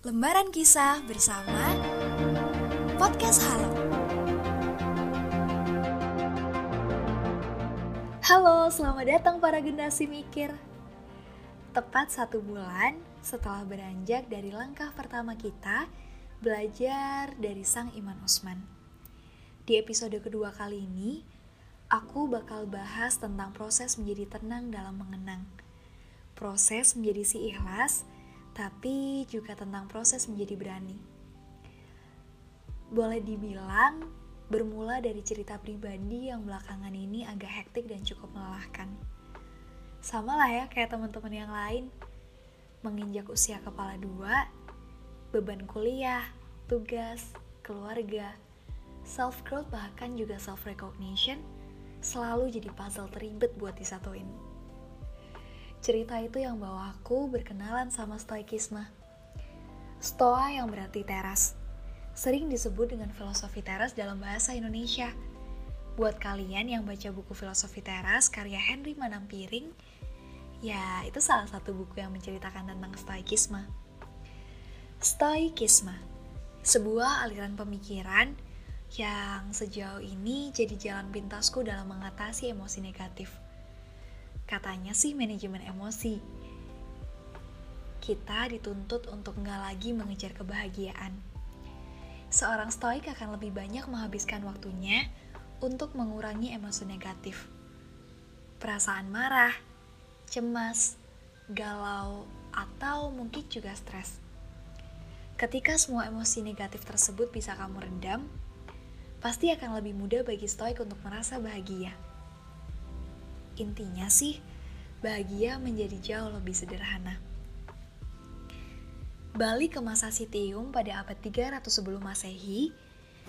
Lembaran Kisah bersama Podcast Halo. Halo, selamat datang para generasi mikir. Tepat satu bulan setelah beranjak dari langkah pertama kita belajar dari Sang Iman Usman. Di episode kedua kali ini, aku bakal bahas tentang proses menjadi tenang dalam mengenang. Proses menjadi si ikhlas, tapi juga tentang proses menjadi berani. Boleh dibilang, bermula dari cerita pribadi yang belakangan ini agak hektik dan cukup melelahkan. Sama lah ya kayak teman-teman yang lain, menginjak usia kepala dua, beban kuliah, tugas, keluarga, self-growth bahkan juga self-recognition selalu jadi puzzle teribet buat disatuin. Cerita itu yang bawa aku berkenalan sama stoikisme. Stoa yang berarti teras. Sering disebut dengan filosofi teras dalam bahasa Indonesia. Buat kalian yang baca buku filosofi teras karya Henry Manampiring, ya itu salah satu buku yang menceritakan tentang stoikisme. Stoikisme, sebuah aliran pemikiran yang sejauh ini jadi jalan pintasku dalam mengatasi emosi negatif Katanya sih manajemen emosi. Kita dituntut untuk nggak lagi mengejar kebahagiaan. Seorang stoik akan lebih banyak menghabiskan waktunya untuk mengurangi emosi negatif. Perasaan marah, cemas, galau, atau mungkin juga stres. Ketika semua emosi negatif tersebut bisa kamu redam, pasti akan lebih mudah bagi stoik untuk merasa bahagia. Intinya sih, bahagia menjadi jauh lebih sederhana. Balik ke masa Sitium pada abad 300 sebelum masehi,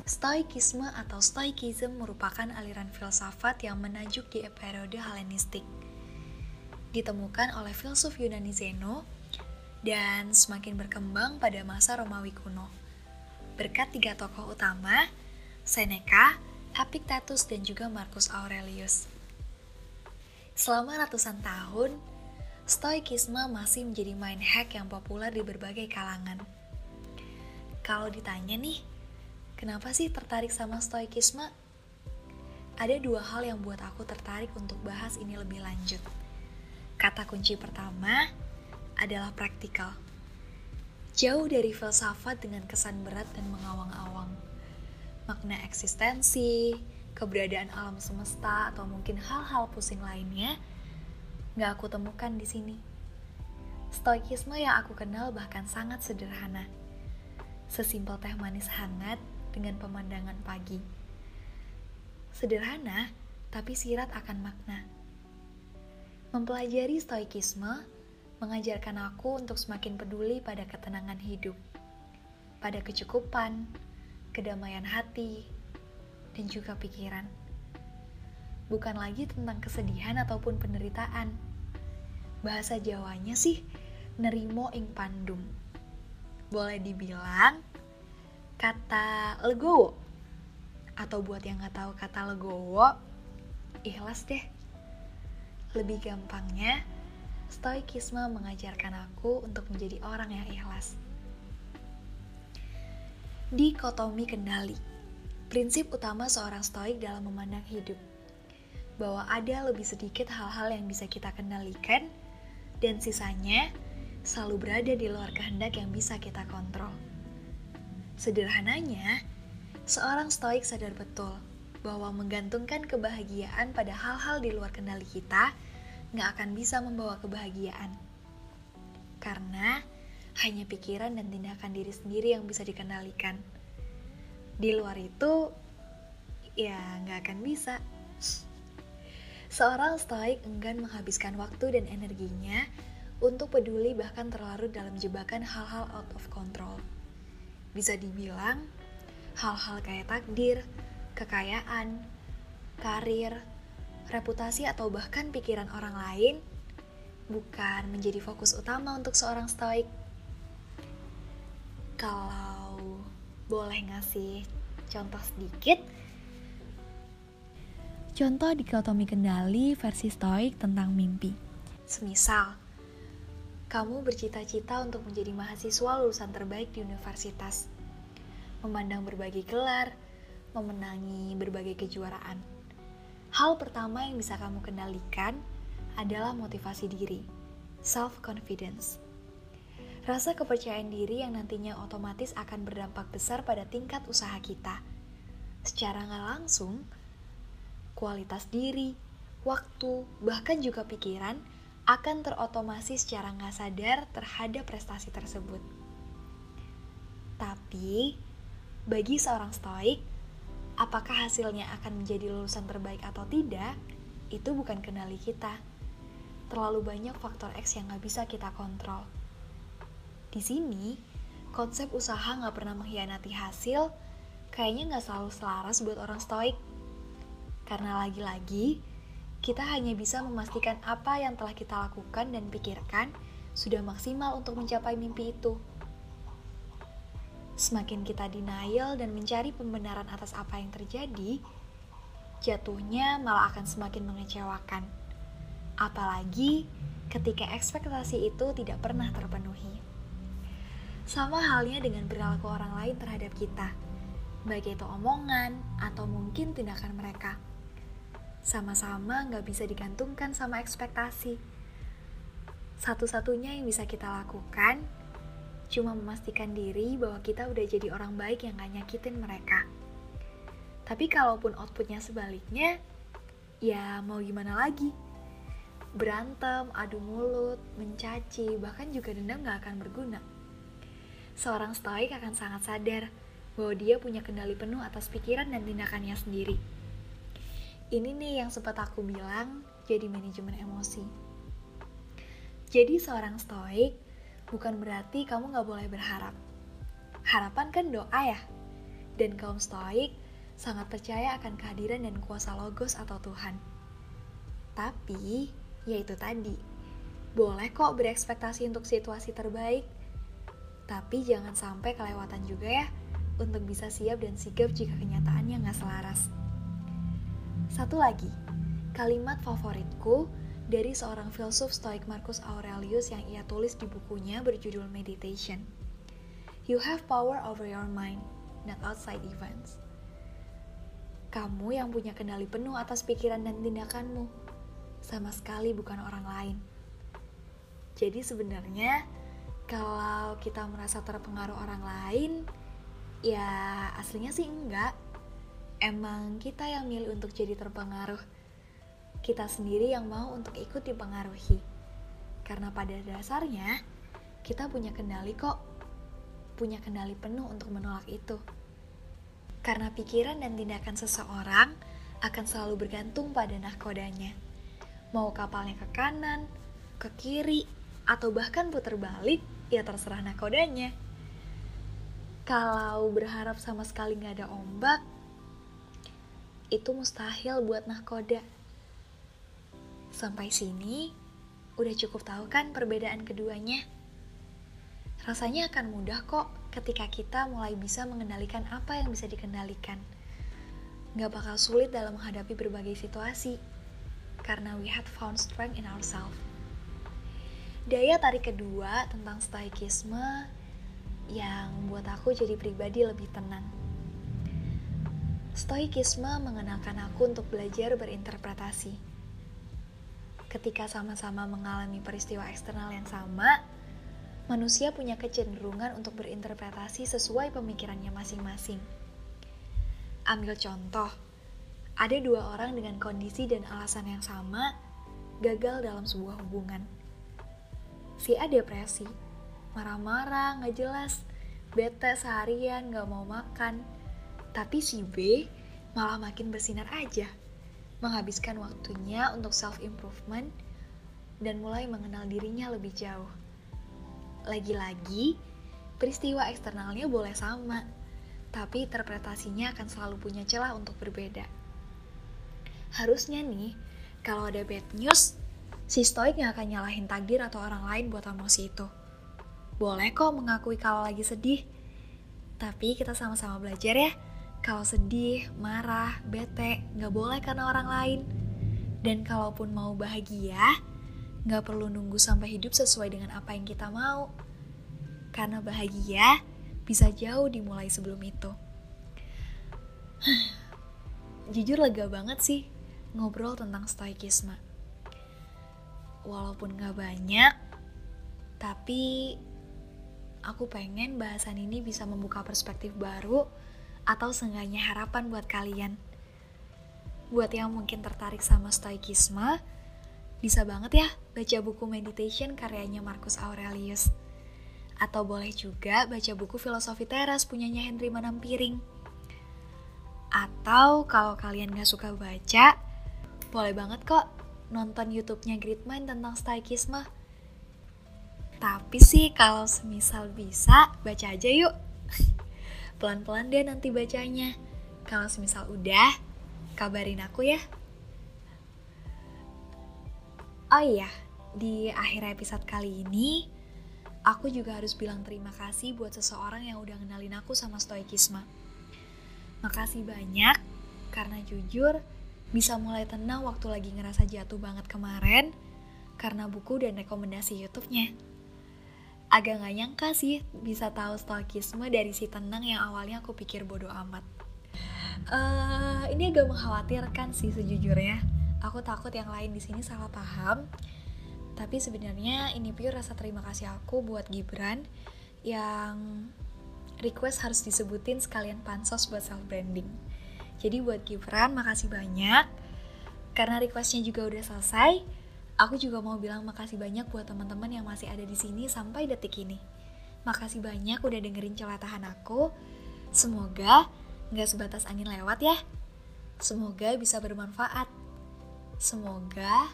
Stoikisme atau Stoikism merupakan aliran filsafat yang menajuk di periode Helenistik. Ditemukan oleh filsuf Yunani Zeno dan semakin berkembang pada masa Romawi kuno. Berkat tiga tokoh utama, Seneca, Epictetus, dan juga Marcus Aurelius. Selama ratusan tahun, Stoikisme masih menjadi main hack yang populer di berbagai kalangan. Kalau ditanya nih, kenapa sih tertarik sama Stoikisme? Ada dua hal yang buat aku tertarik untuk bahas ini lebih lanjut. Kata kunci pertama adalah praktikal. Jauh dari filsafat dengan kesan berat dan mengawang-awang. Makna eksistensi, keberadaan alam semesta atau mungkin hal-hal pusing lainnya nggak aku temukan di sini. Stoikisme yang aku kenal bahkan sangat sederhana. Sesimpel teh manis hangat dengan pemandangan pagi. Sederhana, tapi sirat akan makna. Mempelajari stoikisme mengajarkan aku untuk semakin peduli pada ketenangan hidup, pada kecukupan, kedamaian hati, dan juga pikiran. Bukan lagi tentang kesedihan ataupun penderitaan. Bahasa Jawanya sih nerimo ing pandum. Boleh dibilang kata legowo. Atau buat yang nggak tahu kata legowo, ikhlas deh. Lebih gampangnya, Stoikisme mengajarkan aku untuk menjadi orang yang ikhlas. Dikotomi kendali Prinsip utama seorang stoik dalam memandang hidup, bahwa ada lebih sedikit hal-hal yang bisa kita kendalikan, dan sisanya selalu berada di luar kehendak yang bisa kita kontrol. Sederhananya, seorang stoik sadar betul bahwa menggantungkan kebahagiaan pada hal-hal di luar kendali kita nggak akan bisa membawa kebahagiaan. Karena hanya pikiran dan tindakan diri sendiri yang bisa dikendalikan di luar itu ya nggak akan bisa. Seorang stoik enggan menghabiskan waktu dan energinya untuk peduli bahkan terlarut dalam jebakan hal-hal out of control. Bisa dibilang, hal-hal kayak takdir, kekayaan, karir, reputasi atau bahkan pikiran orang lain bukan menjadi fokus utama untuk seorang stoik. Kalau boleh ngasih contoh sedikit? Contoh dikotomi kendali versi stoik tentang mimpi. Semisal, kamu bercita-cita untuk menjadi mahasiswa lulusan terbaik di universitas, memandang berbagai gelar, memenangi berbagai kejuaraan. Hal pertama yang bisa kamu kendalikan adalah motivasi diri, self-confidence. Rasa kepercayaan diri yang nantinya otomatis akan berdampak besar pada tingkat usaha kita. Secara nggak langsung, kualitas diri, waktu, bahkan juga pikiran akan terotomasi secara nggak sadar terhadap prestasi tersebut. Tapi, bagi seorang stoik, apakah hasilnya akan menjadi lulusan terbaik atau tidak, itu bukan kendali kita. Terlalu banyak faktor X yang nggak bisa kita kontrol. Di sini, konsep usaha nggak pernah mengkhianati hasil, kayaknya nggak selalu selaras buat orang stoik. Karena lagi-lagi, kita hanya bisa memastikan apa yang telah kita lakukan dan pikirkan sudah maksimal untuk mencapai mimpi itu. Semakin kita denial dan mencari pembenaran atas apa yang terjadi, jatuhnya malah akan semakin mengecewakan. Apalagi ketika ekspektasi itu tidak pernah terpenuhi. Sama halnya dengan perilaku orang lain terhadap kita, baik itu omongan atau mungkin tindakan mereka sama-sama nggak bisa digantungkan sama ekspektasi. Satu-satunya yang bisa kita lakukan cuma memastikan diri bahwa kita udah jadi orang baik yang gak nyakitin mereka. Tapi kalaupun outputnya sebaliknya, ya mau gimana lagi? Berantem, adu mulut, mencaci, bahkan juga dendam gak akan berguna. Seorang stoik akan sangat sadar bahwa dia punya kendali penuh atas pikiran dan tindakannya sendiri ini nih yang sempat aku bilang jadi manajemen emosi. Jadi seorang stoik bukan berarti kamu nggak boleh berharap. Harapan kan doa ya. Dan kaum stoik sangat percaya akan kehadiran dan kuasa logos atau Tuhan. Tapi, ya itu tadi. Boleh kok berekspektasi untuk situasi terbaik. Tapi jangan sampai kelewatan juga ya untuk bisa siap dan sigap jika kenyataannya nggak selaras. Satu lagi, kalimat favoritku dari seorang filsuf stoik Marcus Aurelius yang ia tulis di bukunya berjudul Meditation. You have power over your mind, not outside events. Kamu yang punya kendali penuh atas pikiran dan tindakanmu, sama sekali bukan orang lain. Jadi sebenarnya kalau kita merasa terpengaruh orang lain, ya aslinya sih enggak emang kita yang milih untuk jadi terpengaruh. Kita sendiri yang mau untuk ikut dipengaruhi. Karena pada dasarnya, kita punya kendali kok. Punya kendali penuh untuk menolak itu. Karena pikiran dan tindakan seseorang akan selalu bergantung pada nahkodanya. Mau kapalnya ke kanan, ke kiri, atau bahkan putar balik, ya terserah nahkodanya. Kalau berharap sama sekali nggak ada ombak, itu mustahil buat nahkoda. Sampai sini, udah cukup tahu kan perbedaan keduanya? Rasanya akan mudah kok ketika kita mulai bisa mengendalikan apa yang bisa dikendalikan. Gak bakal sulit dalam menghadapi berbagai situasi, karena we had found strength in ourselves. Daya tarik kedua tentang stoikisme yang buat aku jadi pribadi lebih tenang Stoikisme mengenalkan aku untuk belajar berinterpretasi. Ketika sama-sama mengalami peristiwa eksternal yang sama, manusia punya kecenderungan untuk berinterpretasi sesuai pemikirannya masing-masing. Ambil contoh, ada dua orang dengan kondisi dan alasan yang sama gagal dalam sebuah hubungan. Si A depresi, marah-marah, gak jelas, bete seharian, gak mau makan, tapi si B malah makin bersinar aja, menghabiskan waktunya untuk self-improvement dan mulai mengenal dirinya lebih jauh. Lagi-lagi, peristiwa eksternalnya boleh sama, tapi interpretasinya akan selalu punya celah untuk berbeda. Harusnya nih, kalau ada bad news, si stoik gak akan nyalahin takdir atau orang lain buat emosi itu. Boleh kok mengakui kalau lagi sedih, tapi kita sama-sama belajar ya kalau sedih, marah, bete, gak boleh karena orang lain. Dan kalaupun mau bahagia, Gak perlu nunggu sampai hidup sesuai dengan apa yang kita mau. Karena bahagia bisa jauh dimulai sebelum itu. Jujur lega banget sih ngobrol tentang stoikisme. Walaupun gak banyak, tapi aku pengen bahasan ini bisa membuka perspektif baru atau seenggaknya harapan buat kalian. Buat yang mungkin tertarik sama stoikisme, bisa banget ya baca buku meditation karyanya Marcus Aurelius. Atau boleh juga baca buku filosofi teras punyanya Henry Manampiring. Atau kalau kalian gak suka baca, boleh banget kok nonton YouTube-nya Gridmind tentang stoikisme tapi sih kalau semisal bisa, baca aja yuk. Pelan-pelan deh nanti bacanya. Kalau semisal udah, kabarin aku ya. Oh iya, di akhir episode kali ini, aku juga harus bilang terima kasih buat seseorang yang udah kenalin aku sama stoikisme. Makasih banyak, karena jujur, bisa mulai tenang waktu lagi ngerasa jatuh banget kemarin, karena buku dan rekomendasi YouTube-nya agak gak nyangka sih bisa tahu stoikisme dari si tenang yang awalnya aku pikir bodoh amat. Uh, ini agak mengkhawatirkan sih sejujurnya. Aku takut yang lain di sini salah paham. Tapi sebenarnya ini pure rasa terima kasih aku buat Gibran yang request harus disebutin sekalian pansos buat self branding. Jadi buat Gibran makasih banyak karena requestnya juga udah selesai Aku juga mau bilang makasih banyak buat teman-teman yang masih ada di sini sampai detik ini. Makasih banyak udah dengerin celatahan aku. Semoga nggak sebatas angin lewat ya. Semoga bisa bermanfaat. Semoga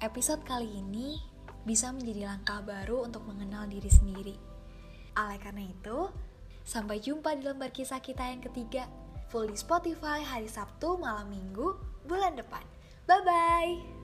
episode kali ini bisa menjadi langkah baru untuk mengenal diri sendiri. Oleh karena itu, sampai jumpa di lembar kisah kita yang ketiga, full di Spotify hari Sabtu malam minggu bulan depan. Bye-bye!